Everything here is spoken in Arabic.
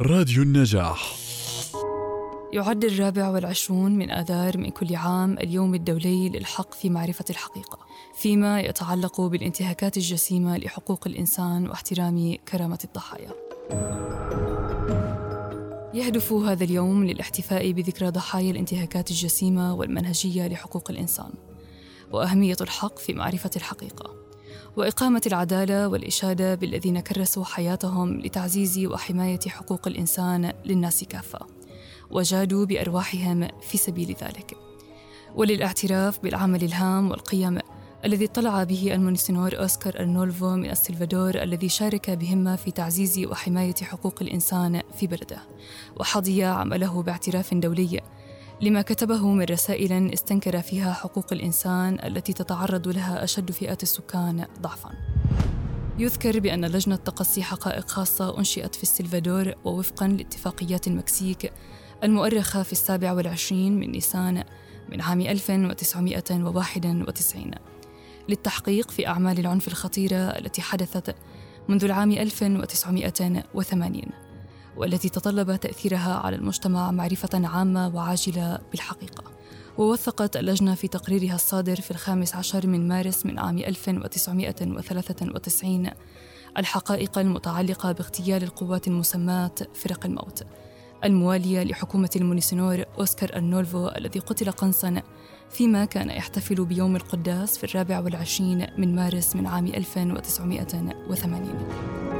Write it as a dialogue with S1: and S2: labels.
S1: راديو النجاح.
S2: يعد الرابع والعشرون من آذار من كل عام اليوم الدولي للحق في معرفة الحقيقة فيما يتعلق بالانتهاكات الجسيمة لحقوق الإنسان واحترام كرامة الضحايا. يهدف هذا اليوم للاحتفاء بذكرى ضحايا الانتهاكات الجسيمة والمنهجية لحقوق الإنسان وأهمية الحق في معرفة الحقيقة. وإقامة العدالة والإشادة بالذين كرسوا حياتهم لتعزيز وحماية حقوق الإنسان للناس كافة وجادوا بأرواحهم في سبيل ذلك. وللاعتراف بالعمل الهام والقيم الذي اضطلع به المونسينور أوسكار أرنولفو من السلفادور الذي شارك بهمة في تعزيز وحماية حقوق الإنسان في بلده وحظي عمله باعتراف دولي لما كتبه من رسائل استنكر فيها حقوق الإنسان التي تتعرض لها أشد فئات السكان ضعفاً. يذكر بأن لجنة تقصي حقائق خاصة أنشئت في السلفادور ووفقاً لاتفاقيات المكسيك المؤرخة في السابع والعشرين من نيسان من عام 1991 للتحقيق في أعمال العنف الخطيرة التي حدثت منذ العام 1980 والتي تطلب تأثيرها على المجتمع معرفة عامة وعاجلة بالحقيقة. ووثقت اللجنة في تقريرها الصادر في الخامس عشر من مارس من عام 1993 الحقائق المتعلقة باغتيال القوات المسماة فرق الموت الموالية لحكومة المونيسينور أوسكار أرنولفو الذي قتل قنصا فيما كان يحتفل بيوم القداس في الرابع والعشرين من مارس من عام 1980